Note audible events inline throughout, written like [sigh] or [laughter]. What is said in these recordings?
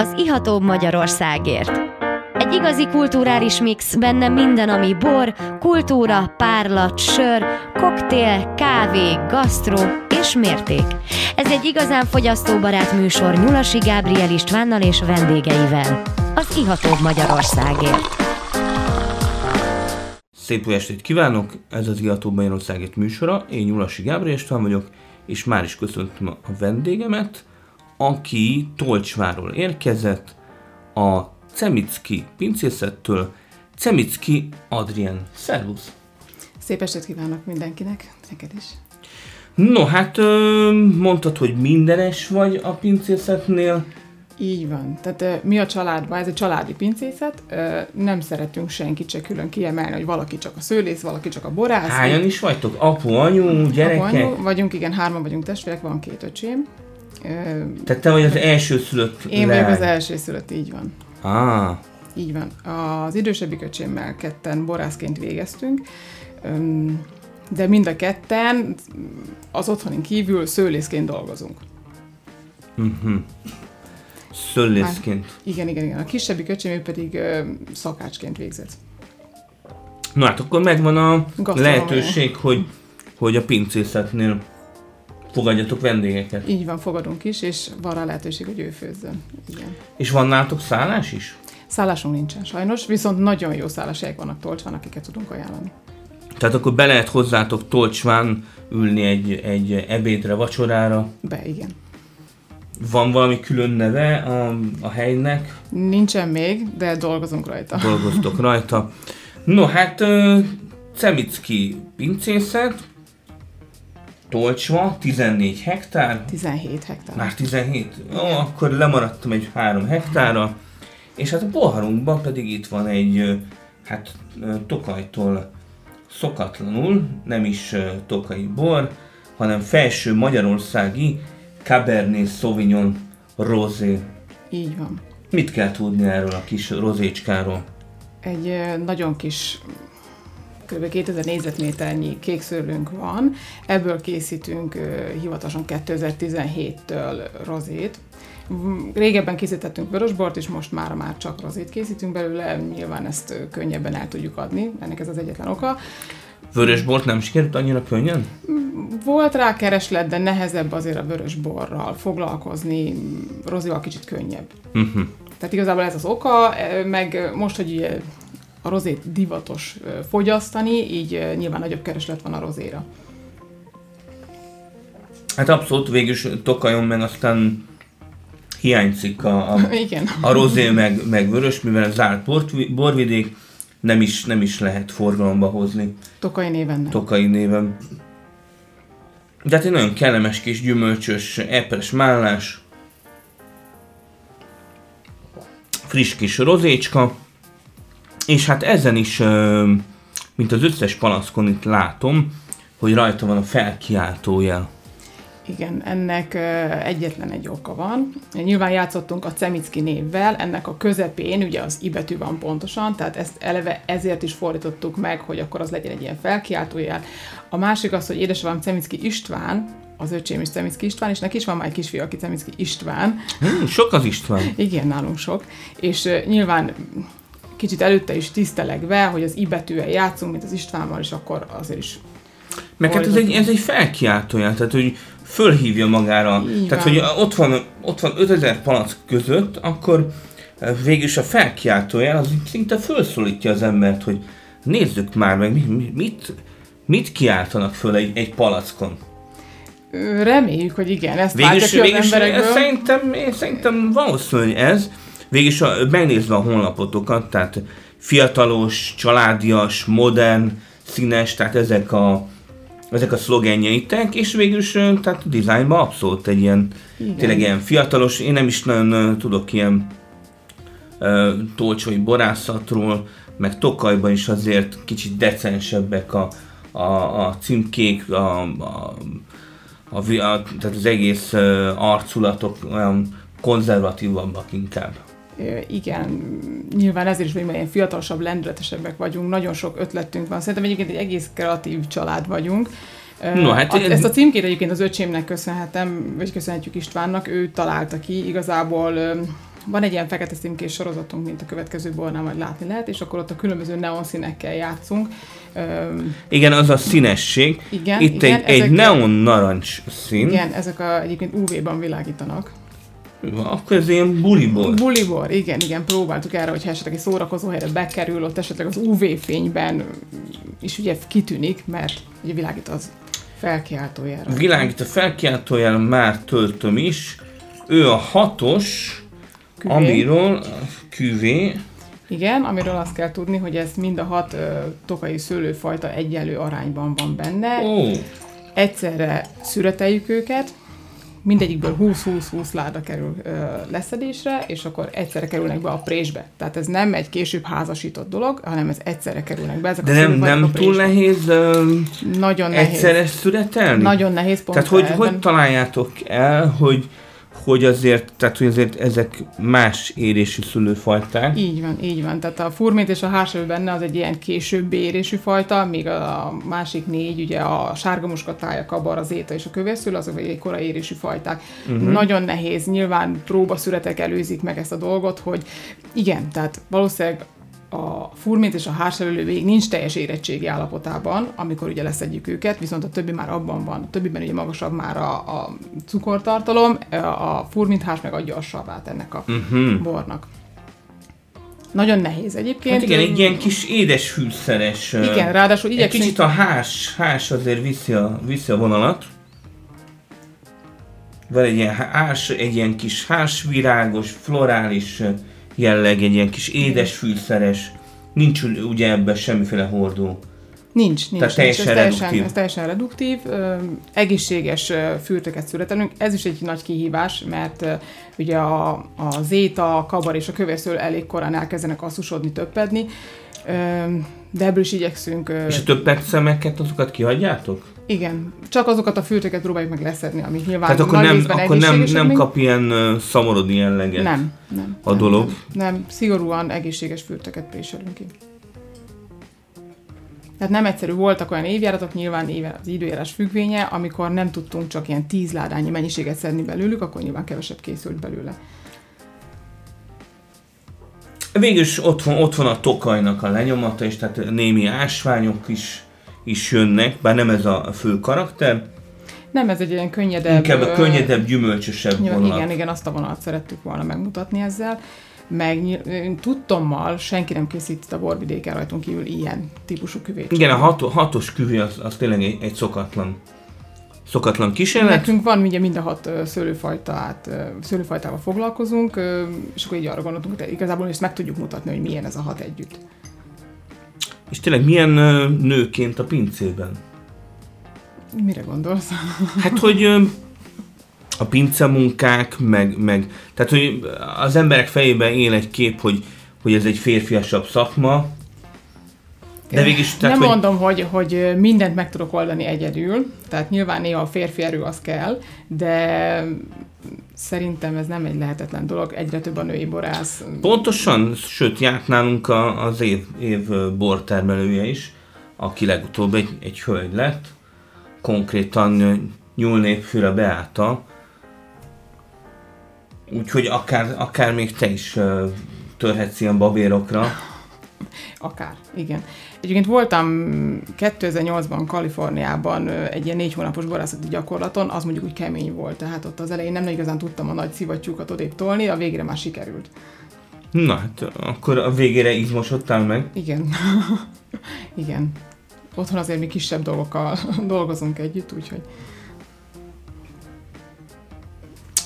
az ihatóbb Magyarországért. Egy igazi kulturális mix, benne minden, ami bor, kultúra, párlat, sör, koktél, kávé, gasztró és mérték. Ez egy igazán fogyasztóbarát műsor Nyulasi Gábriel Istvánnal és vendégeivel. Az ihatóbb Magyarországért. Szép jó estét kívánok! Ez az Ihatóbb Magyarországért műsora. Én Nyulasi Gábriel István vagyok, és már is köszöntöm a vendégemet, aki Tolcsváról érkezett, a Cemicki pincészettől, Cemicki Adrien. Szervusz! Szép estét kívánok mindenkinek, neked is. No, hát mondtad, hogy mindenes vagy a pincészetnél. Így van. Tehát mi a családban, ez egy családi pincészet, nem szeretünk senkit se külön kiemelni, hogy valaki csak a szőlész, valaki csak a borász. Hányan is vagytok? Apu, anyu, gyerekek? Apu, anyu, vagyunk, igen, hárman vagyunk testvérek, van két öcsém. Tehát te vagy az első szülött én leány. vagyok az első szülött, így van. Ah, Így van. Az idősebbik öcsémmel ketten borászként végeztünk, de mind a ketten az otthonin kívül szőlészként dolgozunk. mhm. Szőlészként. Igen, igen, igen. A kisebbik öcsém ő pedig ö, szakácsként végzett. Na hát akkor megvan a lehetőség, hogy, hogy a pincészetnél fogadjatok vendégeket. Így van, fogadunk is, és van rá lehetőség, hogy ő főzzön. Igen. És van nálatok szállás is? Szállásunk nincsen sajnos, viszont nagyon jó szálláshelyek vannak Tolcsván, akiket tudunk ajánlani. Tehát akkor be lehet hozzátok Tolcsván ülni egy, egy ebédre, vacsorára. Be, igen. Van valami külön neve a, a helynek? Nincsen még, de dolgozunk rajta. Dolgoztok rajta. No hát, ö, Cemicki pincészet, Tolcsva, 14 hektár, 17 hektár. Már 17? Ó, akkor lemaradtam egy 3 hektára. És hát a poharunkban pedig itt van egy, hát Tokajtól szokatlanul, nem is tokai bor, hanem felső magyarországi Cabernet Sauvignon Rosé. Így van. Mit kell tudni erről a kis rozécskáról? Egy nagyon kis kb. 2000 négyzetméternyi kékszőlőnk van, ebből készítünk hivatalosan 2017-től rozét. Régebben készítettünk vörösbort, és most már már csak rozét készítünk belőle, nyilván ezt könnyebben el tudjuk adni, ennek ez az egyetlen oka. Vörösbort nem sikerült annyira könnyen? Volt rá kereslet, de nehezebb azért a vörösborral foglalkozni, rozival kicsit könnyebb. Uh-huh. Tehát igazából ez az oka, eh, meg most, hogy a rozét divatos fogyasztani, így nyilván nagyobb kereslet van a rozéra. Hát abszolút végül is Tokajon meg aztán hiányzik a, a, [laughs] Igen. a rozé meg, meg vörös, mivel ez zárt bort- borvidék, nem is, nem is lehet forgalomba hozni Tokai néven nem. Tokai néven. De hát egy nagyon kellemes kis gyümölcsös, epres mállás, friss kis rozécska, és hát ezen is, mint az összes palackon itt látom, hogy rajta van a felkiáltójel. Igen, ennek egyetlen egy oka van. Nyilván játszottunk a Cemicki névvel, ennek a közepén ugye az i betű van pontosan, tehát ezt eleve ezért is fordítottuk meg, hogy akkor az legyen egy ilyen felkiáltójel. A másik az, hogy édesapám Cemicki István, az öcsém is Cemicki István, és neki is van már egy kisfiú, aki Cemicki István, Hm, sok az István. Igen, nálunk sok. És uh, nyilván kicsit előtte is tisztelegve, hogy az i betűvel játszunk, mint az Istvánmal, és akkor azért is Meg hát ez egy, ez egy felkiáltójel, tehát hogy fölhívja magára. Így tehát, van. hogy ott van, ott van 5000 palack között, akkor eh, végül is a felkiáltójel az szinte felszólítja az embert, hogy nézzük már meg, mi, mi, mit, mit kiáltanak föl egy, egy palackon. Reméljük, hogy igen, ezt Végül váltja ki az végül is emberekből. szerintem, én szerintem valószínű, hogy ez. Végül is a, megnézve a honlapotokat, tehát fiatalos, családias, modern, színes, tehát ezek a, ezek a szlogenjeitek, és végül is tehát a dizájnban abszolút egy ilyen, Igen. tényleg ilyen fiatalos, én nem is nagyon tudok ilyen ö, tolcsói borászatról, meg Tokajban is azért kicsit decensebbek a, a, a címkék, a, a, a, a, tehát az egész ö, arculatok olyan konzervatívabbak inkább. Igen, nyilván ezért is mert ilyen fiatalosabb, lendületesebbek vagyunk, nagyon sok ötletünk van. Szerintem egyébként egy egész kreatív család vagyunk. No, hát a- én- Ezt a címkét egyébként az öcsémnek köszönhetem, vagy köszönhetjük Istvánnak, ő találta ki, igazából van egy ilyen fekete színkés sorozatunk, mint a következő bornál majd látni lehet, és akkor ott a különböző neon színekkel játszunk. Öm, Igen, az a színesség. Igen, Itt igen, egy, egy neon narancs szín. igen, ezek a, egyébként UV-ban világítanak. Akkor ez ilyen bulibor. Bulibor, igen, igen, próbáltuk erre, hogyha esetleg egy szórakozó helyre bekerül, ott esetleg az UV-fényben is ugye kitűnik, mert ugye világít az felkiáltójára. Világít a felkiáltójel, már töltöm is. Ő a hatos, Küvé. amiről küvé. Igen, amiről azt kell tudni, hogy ez mind a hat ö, tokai szőlőfajta egyenlő arányban van benne. Ó, Egyszerre szüreteljük őket, mindegyikből 20-20-20 láda kerül ö, leszedésre, és akkor egyszerre kerülnek be a présbe. Tehát ez nem egy később házasított dolog, hanem ez egyszerre kerülnek be. Ezek de a nem, nem a túl nehéz um, Nagyon nehéz. egyszerre szüretelni? Nagyon nehéz pont Tehát hogy, hogy találjátok el, hogy, hogy azért, tehát hogy azért ezek más érésű szülőfajták? Így van, így van. Tehát a furmint és a hársevő benne az egy ilyen későbbi érésű fajta, míg a másik négy, ugye a sárga muskatája, kabar, az éta és a kövérszül, azok egy korai érésű fajták. Uh-huh. Nagyon nehéz, nyilván próbaszüretek előzik meg ezt a dolgot, hogy igen, tehát valószínűleg a furmint és a hársevő még nincs teljes érettségi állapotában, amikor ugye leszedjük őket, viszont a többi már abban van. A többiben ugye magasabb már a, a cukortartalom, a furmint hárs meg adja a savát ennek a Uh-huh. bornak. Nagyon nehéz egyébként. Hát igen, egy ilyen kis édes fűszeres. Igen, ráadásul Egy igyekszünk... kicsit a hás, hás azért viszi a, viszi a vonalat. Van egy ilyen hás, egy ilyen kis hásvirágos, florális jelleg, egy ilyen kis édes fűszeres. Nincs ugye ebben semmiféle hordó. Nincs, nincs. Tehát nincs. teljesen ez, teljesen, reduktív. ez teljesen reduktív. Ö, egészséges ö, fürtöket születelünk. Ez is egy nagy kihívás, mert ö, ugye a, a zéta, a kabar és a kövérszől elég korán elkezdenek asszusodni, töppedni. Ö, de ebből is igyekszünk. ö, És a többet szemeket, azokat kihagyjátok? Igen, csak azokat a fürtöket próbáljuk meg leszedni, amik nyilván Tehát akkor nem, akkor nem, nem kap ilyen ö, szamorodi jelleget. Nem, nem. a nem, dolog. Nem, nem, szigorúan egészséges fürtöket préselünk ki. Tehát nem egyszerű, voltak olyan évjáratok, nyilván éve az időjárás függvénye, amikor nem tudtunk csak ilyen tíz ládányi mennyiséget szedni belőlük, akkor nyilván kevesebb készült belőle. Végül is ott van, ott van a tokajnak a lenyomata, és tehát némi ásványok is, is jönnek, bár nem ez a fő karakter, Nem, ez egy ilyen könnyedebb... inkább a könnyedebb, gyümölcsösebb Nyilván, vonalat. igen, igen, azt a vonalat szerettük volna megmutatni ezzel. Meg tudtommal senki nem készít a borvidéken rajtunk kívül ilyen típusú küvét. Igen, a hat, hatos küvé az, az tényleg egy, egy szokatlan, szokatlan kísérlet. Nekünk van ugye mind a hat szőlőfajtát, szőlőfajtával foglalkozunk, és akkor így arra gondoltunk, hogy igazából ezt meg tudjuk mutatni, hogy milyen ez a hat együtt. És tényleg milyen nőként a pincében? Mire gondolsz? Hát, hogy a pincemunkák, meg, meg, tehát, hogy az emberek fejében él egy kép, hogy, hogy ez egy férfiasabb szakma, de végig tehát, nem hogy, mondom, hogy, hogy mindent meg tudok oldani egyedül, tehát nyilván néha a férfi erő az kell, de szerintem ez nem egy lehetetlen dolog, egyre több a női borász. Pontosan, sőt, járt nálunk a, az év, év bortermelője is, aki legutóbb egy, egy hölgy lett, konkrétan ö, nyúlnépfűre Beáta, úgyhogy akár, akár még te is törhetsz ilyen babérokra. Akár, igen. Egyébként voltam 2008-ban Kaliforniában egy ilyen négy hónapos borászati gyakorlaton, az mondjuk úgy kemény volt, tehát ott az elején nem igazán tudtam a nagy szivattyúkat odébb tolni, a végére már sikerült. Na hát, akkor a végére izmosodtál meg. Igen. [laughs] igen. Otthon azért mi kisebb dolgokkal [laughs] dolgozunk együtt, úgyhogy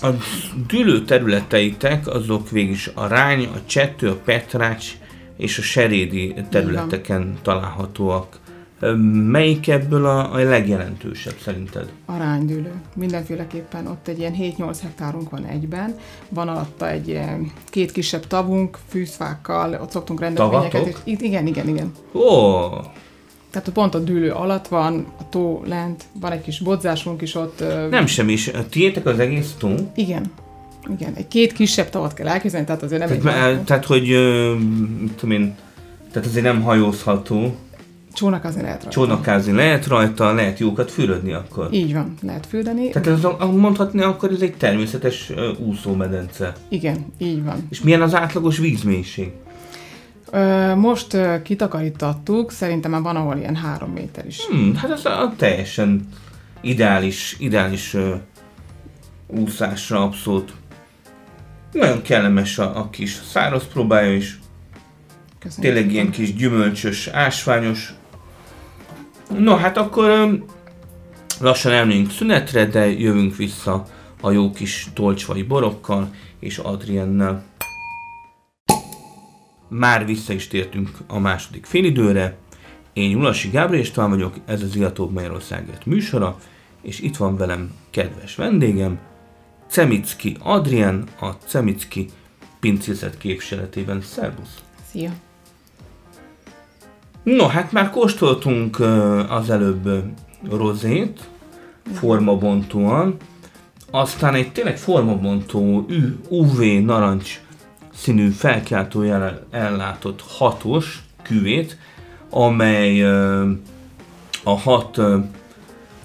A dűlő területeitek azok végig a Rány, a Csettő, a Petrács és a Serédi területeken találhatóak. Melyik ebből a, a legjelentősebb szerinted? aránydűlő. Mindenféleképpen ott egy ilyen 7-8 hektárunk van egyben, van alatta egy ilyen két kisebb tavunk, fűzfákkal, ott szoktunk rendezvényeket. És, igen, igen, igen. Ó, Tehát ott pont a dűlő alatt van, a tó lent, van egy kis bodzásunk is ott. nem sem is. Tiétek az egész tó? Igen. Igen, egy két kisebb tavat kell elképzelni, tehát azért nem Tehát, egy nagy- tehát hogy, ö, tudom én, tehát azért nem hajózható. Csónakázni lehet rajta. Csónakázni lehet rajta, lehet jókat fürödni akkor. Így van, lehet fürdeni. Tehát ez mondhatni, akkor ez egy természetes uh, úszómedence. Igen, így van. És milyen az átlagos vízmélység? Ö, most kitakarítattuk, szerintem már van, ahol ilyen három méter is. Hmm, hát ez a, a teljesen ideális, ideális uh, úszásra abszolút. Nagyon kellemes a, a kis száraz próbája is. Köszönjük. Tényleg ilyen kis gyümölcsös, ásványos. No, hát akkor lassan elmegyünk szünetre, de jövünk vissza a jó kis tolcsvai borokkal és Adriennel. Már vissza is tértünk a második félidőre. Én Nyulasi Gábor István vagyok, ez az Iatóbb Magyarországért műsora, és itt van velem kedves vendégem, Cemicki Adrien, a Cemicki pincészet képviseletében. Szerbusz! Szia! No, hát már kóstoltunk az előbb rozét, formabontóan, aztán egy tényleg formabontó UV narancs színű felkiáltójel ellátott hatos küvét, amely a hat,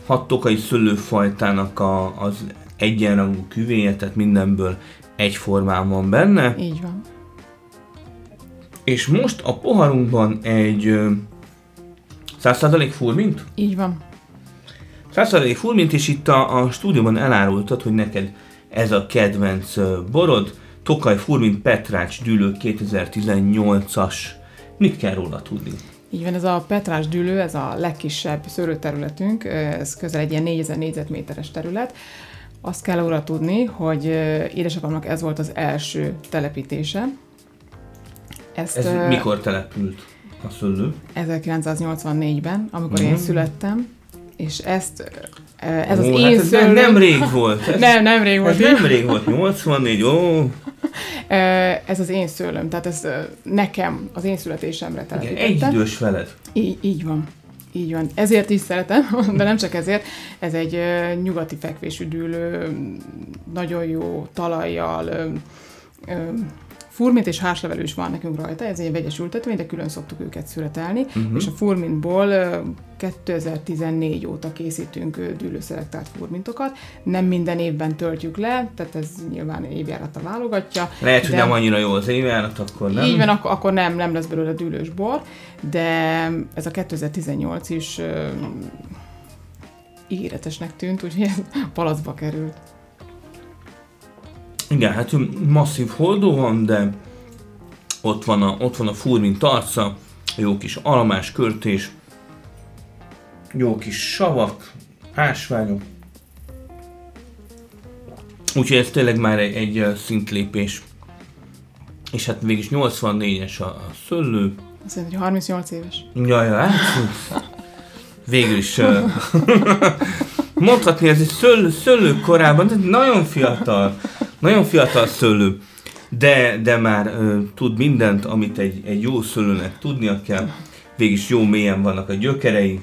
hat tokai szőlőfajtának a, az egyenrangú küvéje, tehát mindenből egyformán van benne. Így van. És most a poharunkban egy ö, 100% furmint? Így van. 100% furmint, és itt a, a stúdióban elárultad, hogy neked ez a kedvenc borod, Tokaj Furmint Petrács Dűlő 2018-as. Mit kell róla tudni? Így van, ez a Petrás dűlő, ez a legkisebb szőlőterületünk, ez közel egy ilyen 4000 négyzetméteres terület. Azt kell róla tudni, hogy édesapámnak ez volt az első telepítése. Ezt Ez ö, mikor települt a szőlő? 1984-ben, amikor Mhm. én születtem, és ezt, ez az Ó, én hát ez szőlőm... nem, nem rég volt. Ez, nem, nem rég ez volt. nem rég volt, 84, ó. Ez az én szőlőm, tehát ez nekem, az én születésemre Igen, egy telepítettem. idős veled. Így, így van. Így van. Ezért is szeretem, [laughs] de nem csak ezért. Ez egy nyugati fekvésű dűlő, nagyon jó talajjal, furmint és hárslevelő is van nekünk rajta, ez egy vegyes ültetvény, de külön szoktuk őket születelni, uh-huh. és a furmintból ö, 2014 óta készítünk dűlőszelektált furmintokat. Nem minden évben töltjük le, tehát ez nyilván évjárata válogatja. Lehet, hogy de- nem annyira jó az évjárat, akkor nem. így van, akkor, akkor nem, nem lesz belőle dűlős bor, de ez a 2018 is ö, ígéretesnek tűnt, úgyhogy ez palacba került. Igen, hát masszív holdó van, de ott van a, ott van a furmint arca, jó kis almás költés, jó kis savak, ásványok. Úgyhogy ez tényleg már egy, egy szintlépés. És hát mégis 84-es a, a szőlő. Azt mondja, hogy 38 éves. Jaj, jaj, hát, végül is [laughs] mondhatni, ez egy szőlő, szőlő korában, de nagyon fiatal, nagyon fiatal szőlő, de, de már ö, tud mindent, amit egy, egy jó szőlőnek tudnia kell, végig is jó mélyen vannak a gyökerei.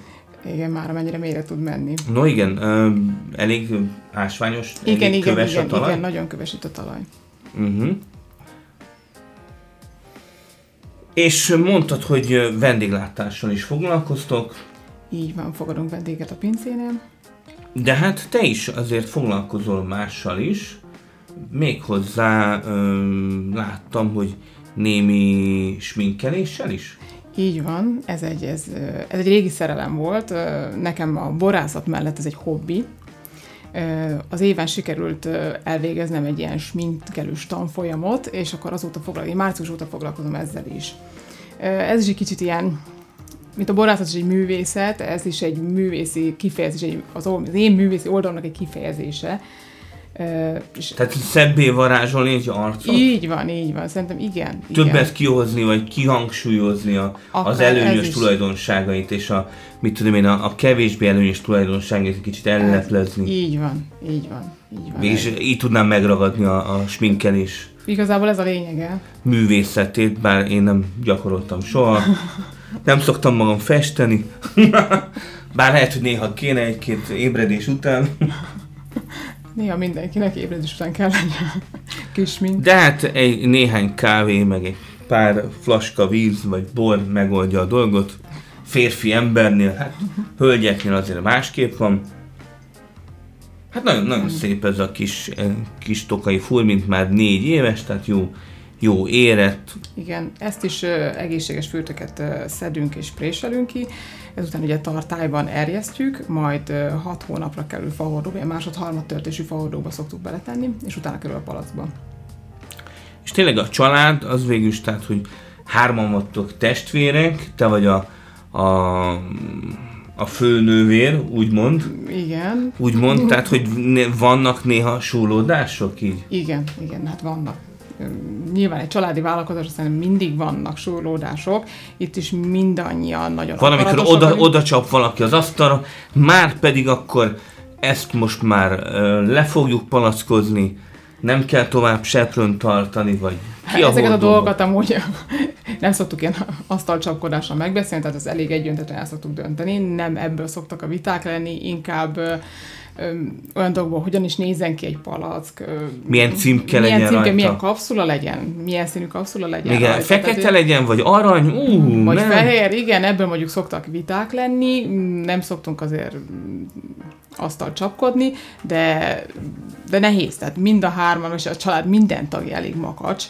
Igen, már amennyire mélyre tud menni. No igen, ö, elég ásványos, Igen, elég igen, köves igen, a talaj. igen, nagyon köves itt a talaj. Uh-huh. És mondtad, hogy vendéglátással is foglalkoztok, Így van, fogadunk vendéget a pincénél. De hát te is azért foglalkozol mással is. Méghozzá öm, láttam, hogy némi sminkeléssel is. Így van, ez egy, ez, ez egy régi szerelem volt. Nekem a borászat mellett ez egy hobbi. Az éven sikerült elvégeznem egy ilyen sminkelős tanfolyamot, és akkor azóta foglalkozom, március óta foglalkozom ezzel is. Ez is egy kicsit ilyen, mint a borászat is egy művészet, ez is egy művészi kifejezés, az én művészi oldalnak egy kifejezése. Ö, És Tehát szebbé varázsolni egy arcot. így van, így van, szerintem igen. Többet igen. kihozni, vagy kihangsúlyozni a, az Akár előnyös tulajdonságait, és a, mit tudom én, a, a kevésbé előnyös tulajdonságait egy kicsit elleplezni. Így van, így van, így van. És így tudnám megragadni a, a sminkelés Igazából ez a lényege. művészetét, bár én nem gyakoroltam soha. [laughs] Nem szoktam magam festeni. [laughs] Bár lehet, hogy néha kéne egy-két ébredés után. [laughs] Néha mindenkinek ébredés után kell legyen kis mint. De hát egy néhány kávé, meg egy pár flaska víz vagy bor megoldja a dolgot. férfi embernél, hát hölgyeknél azért másképp van. Hát nagyon, nagyon szép ez a kis, eh, kis tokai fur, mint már négy éves, tehát jó, jó érett. Igen, ezt is ö, egészséges fürtöket ö, szedünk és préselünk ki, ezután ugye tartályban erjesztjük, majd 6 hónapra kerül fahordóba, ilyen másod-harmad törtésű fahordóba szoktuk beletenni, és utána kerül a palacba. És tényleg a család az végül is, tehát, hogy hárman vagytok testvérek, te vagy a, a, a főnővér, úgymond, Igen, úgymond, tehát, hogy vannak néha súlódások így. igen, igen, hát vannak. Nyilván egy családi vállalkozás, szerintem mindig vannak súrlódások, itt is mindannyian nagyon Van, amikor akaratosak oda, vagyunk. oda csap valaki az asztalra, már pedig akkor ezt most már ö, le fogjuk palackozni, nem kell tovább seprőn tartani, vagy ki a Hát Ezeket a dolgokat amúgy [laughs] nem szoktuk ilyen asztalcsapkodással megbeszélni, tehát az elég egyöntetően el szoktuk dönteni, nem ebből szoktak a viták lenni, inkább olyan dolgokból, hogyan is nézzen ki egy palack, Milyen címke milyen legyen címke, rajta. milyen kapszula legyen, milyen színű kapszula legyen Igen, rajta. fekete Tehát, legyen, vagy arany, ú, vagy nem. fehér, igen, ebből mondjuk szoktak viták lenni, nem szoktunk azért asztal csapkodni, de, de nehéz, tehát mind a hárman, és a család minden tagja elég makacs.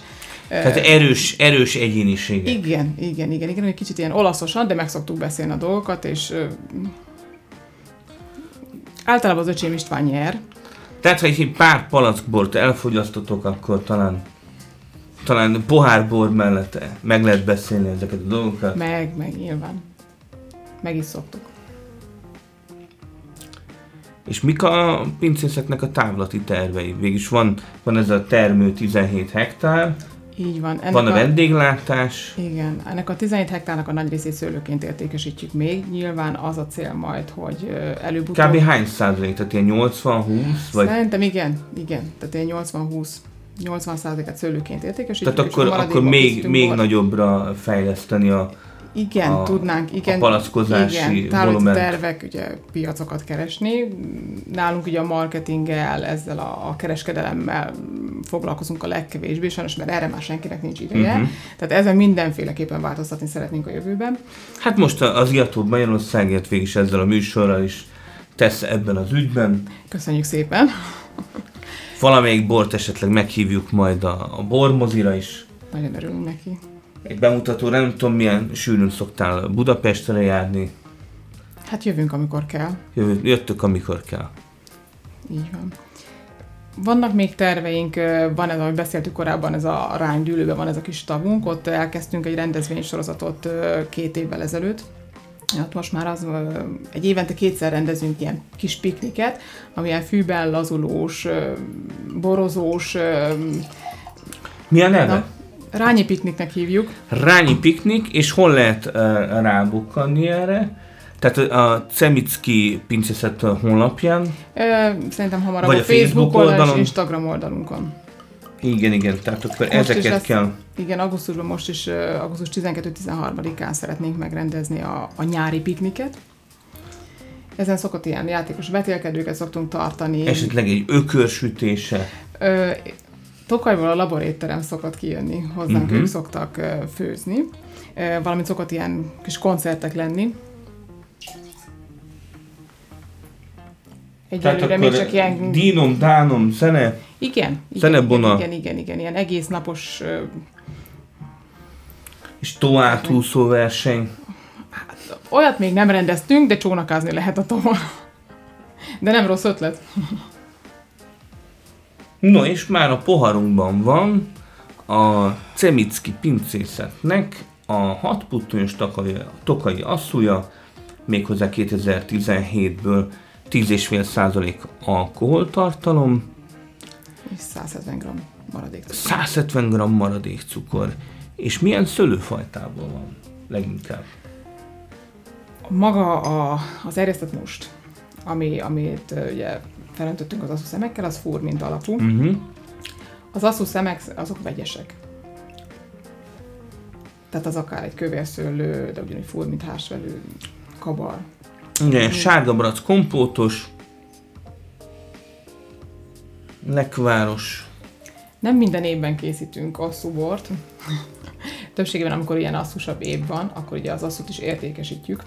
Tehát erős, erős egyénisége. Igen, igen, igen, igen, egy kicsit ilyen olaszosan, de meg szoktuk beszélni a dolgokat, és általában az öcsém István nyer. Tehát, ha egy pár palackbort elfogyasztotok, akkor talán talán pohárbor mellett meg lehet beszélni ezeket a dolgokat. Meg, meg nyilván. Meg is szoktuk. És mik a pincészeknek a távlati tervei? Végülis van, van ez a termő 17 hektár, Így van. Ennek van a vendéglátás, Igen, ennek a 17 hektárnak a nagy részét szőlőként értékesítjük még. Nyilván az a cél majd, hogy előbb-utóbb... kb. hány százalék? Tehát ilyen 80-20? Vagy Szerintem igen, igen. Tehát ilyen 80-20 80 százalékát szőlőként értékesítjük. tehát a akkor, akkor még, még nagyobbra fejleszteni a, Igen, a- tudnánk, igen. a palackozási igen, volument. tervek, ugye piacokat keresni. Nálunk ugye a marketinggel, ezzel a, a kereskedelemmel foglalkozunk a legkevésbé, sajnos, mert erre már senkinek nincs ideje. Uh-huh. Tehát ezen mindenféleképpen változtatni szeretnénk a jövőben. Hát most az Iató Magyarországért végig is ezzel a műsorral is tesz ebben az ügyben. Köszönjük szépen! Valamelyik bort esetleg meghívjuk majd a, a bormozira is. Nagyon örülünk neki. Egy bemutatóra, nem tudom milyen sűrűn szoktál Budapestre járni. Hát jövünk, amikor kell. Jövő- Jöttök, amikor kell. Így van. Vannak még terveink, van ez, ahogy beszéltük korábban, ez a ránydűlőben van ez a kis tavunk, ott elkezdtünk egy rendezvénysorozatot két évvel ezelőtt. Hát most már az, egy évente kétszer rendezünk ilyen kis pikniket, amilyen fűben lazulós, borozós, Mi a neve? na, rányi pikniknek hívjuk. Rányi piknik, és hol lehet uh, rábukkanni erre? Tehát a Cemicki pincészet honlapján. Ö, Szerintem hamarabb Vagy a Facebook, Facebook oldalon és. Instagram oldalunkon. Igen, igen, tehát akkor Most ezeket lesz- kell. Igen, augusztusban most is, augusztus 12-13-án szeretnénk megrendezni a, a nyári pikniket. Ezen szokott ilyen játékos vetélkedőket szoktunk tartani. Esetleg egy ökörsütése. Ö, Tokajból a laborétterem szokott kijönni hozzánk, uh-huh. ők szoktak főzni. Valamint szokott ilyen kis koncertek lenni. Egyelőre még csak ilyen... dínom, dánom, zene. Igen, igen, igen, igen, igen, igen, ilyen egész napos és tóátúszó verseny. Olyat még nem rendeztünk, de csónakázni lehet a tovon. De nem rossz ötlet. No, és már a poharunkban van a Cemicki pincészetnek a hat puttonyos tokai, tokai asszúja, méghozzá 2017-ből 10,5% alkoholtartalom, És 170 g maradék. 170 g maradék cukor. És milyen szőlőfajtából van leginkább? Maga a, az erjesztett most, ami, amit ugye felöntöttünk az asszú szemekkel, az furmint alapú. Uh-huh. Az asszú szemek, azok vegyesek. Tehát az akár egy kövérszőlő, de ugyanúgy furmint hársvelő, kabar. Igen, sárga barack kompótos, lekváros, Nem minden évben készítünk asszúbort. [laughs] Többségében, amikor ilyen asszusabb év van, akkor ugye az asszút is értékesítjük,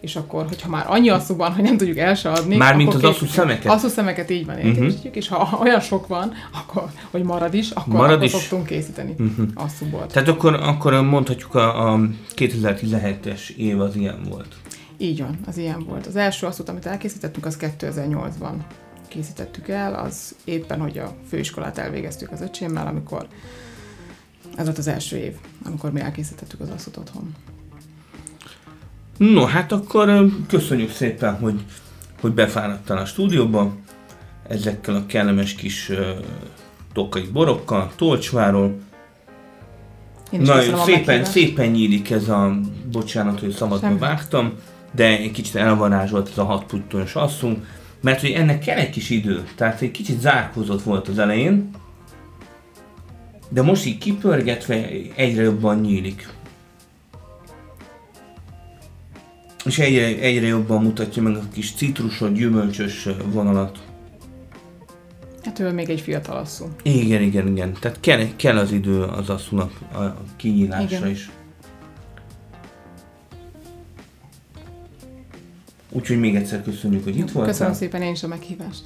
és akkor, hogyha már annyi asszú van, hogy nem tudjuk el se adni. Mármint az asszú szemeket? Asszú szemeket így van, értékesítjük, uh-huh. és ha olyan sok van, akkor, hogy marad is, akkor, Marad akkor is. szoktunk készíteni uh-huh. asszúból. Tehát akkor, akkor mondhatjuk a, a 2017-es év az ilyen volt. Így van, az ilyen volt. Az első asszút, amit elkészítettünk, az 2008-ban készítettük el, az éppen, hogy a főiskolát elvégeztük az öcsémmel, amikor ez volt az első év, amikor mi elkészítettük az asszút otthon. No, hát akkor köszönjük szépen, hogy, hogy befáradtál a stúdióba ezekkel a kellemes kis uh, tokai borokkal, Tolcsváról. Én is Nagyon köszönöm a szépen, szépen nyílik ez a, bocsánat, hogy szabadba vágtam, de egy kicsit elvarázsolt ez a hat puttonos asszú, mert hogy ennek kell egy kis idő, tehát egy kicsit zárkózott volt az elején, de most így kipörgetve egyre jobban nyílik. És egyre, egyre jobban mutatja meg a kis citrusod, gyümölcsös vonalat. Hát ő még egy fiatal asszú. Igen, igen, igen. Tehát kell, kell az idő az asszúnak a kinyílásra Igen. is. Úgyhogy még egyszer köszönjük, hogy itt voltál. Köszönöm szépen én is a meghívást.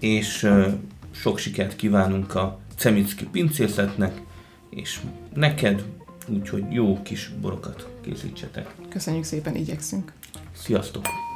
És uh, sok sikert kívánunk a Cemicki pincészetnek, és neked, úgyhogy jó kis borokat készítsetek. Köszönjük szépen, igyekszünk. Sziasztok!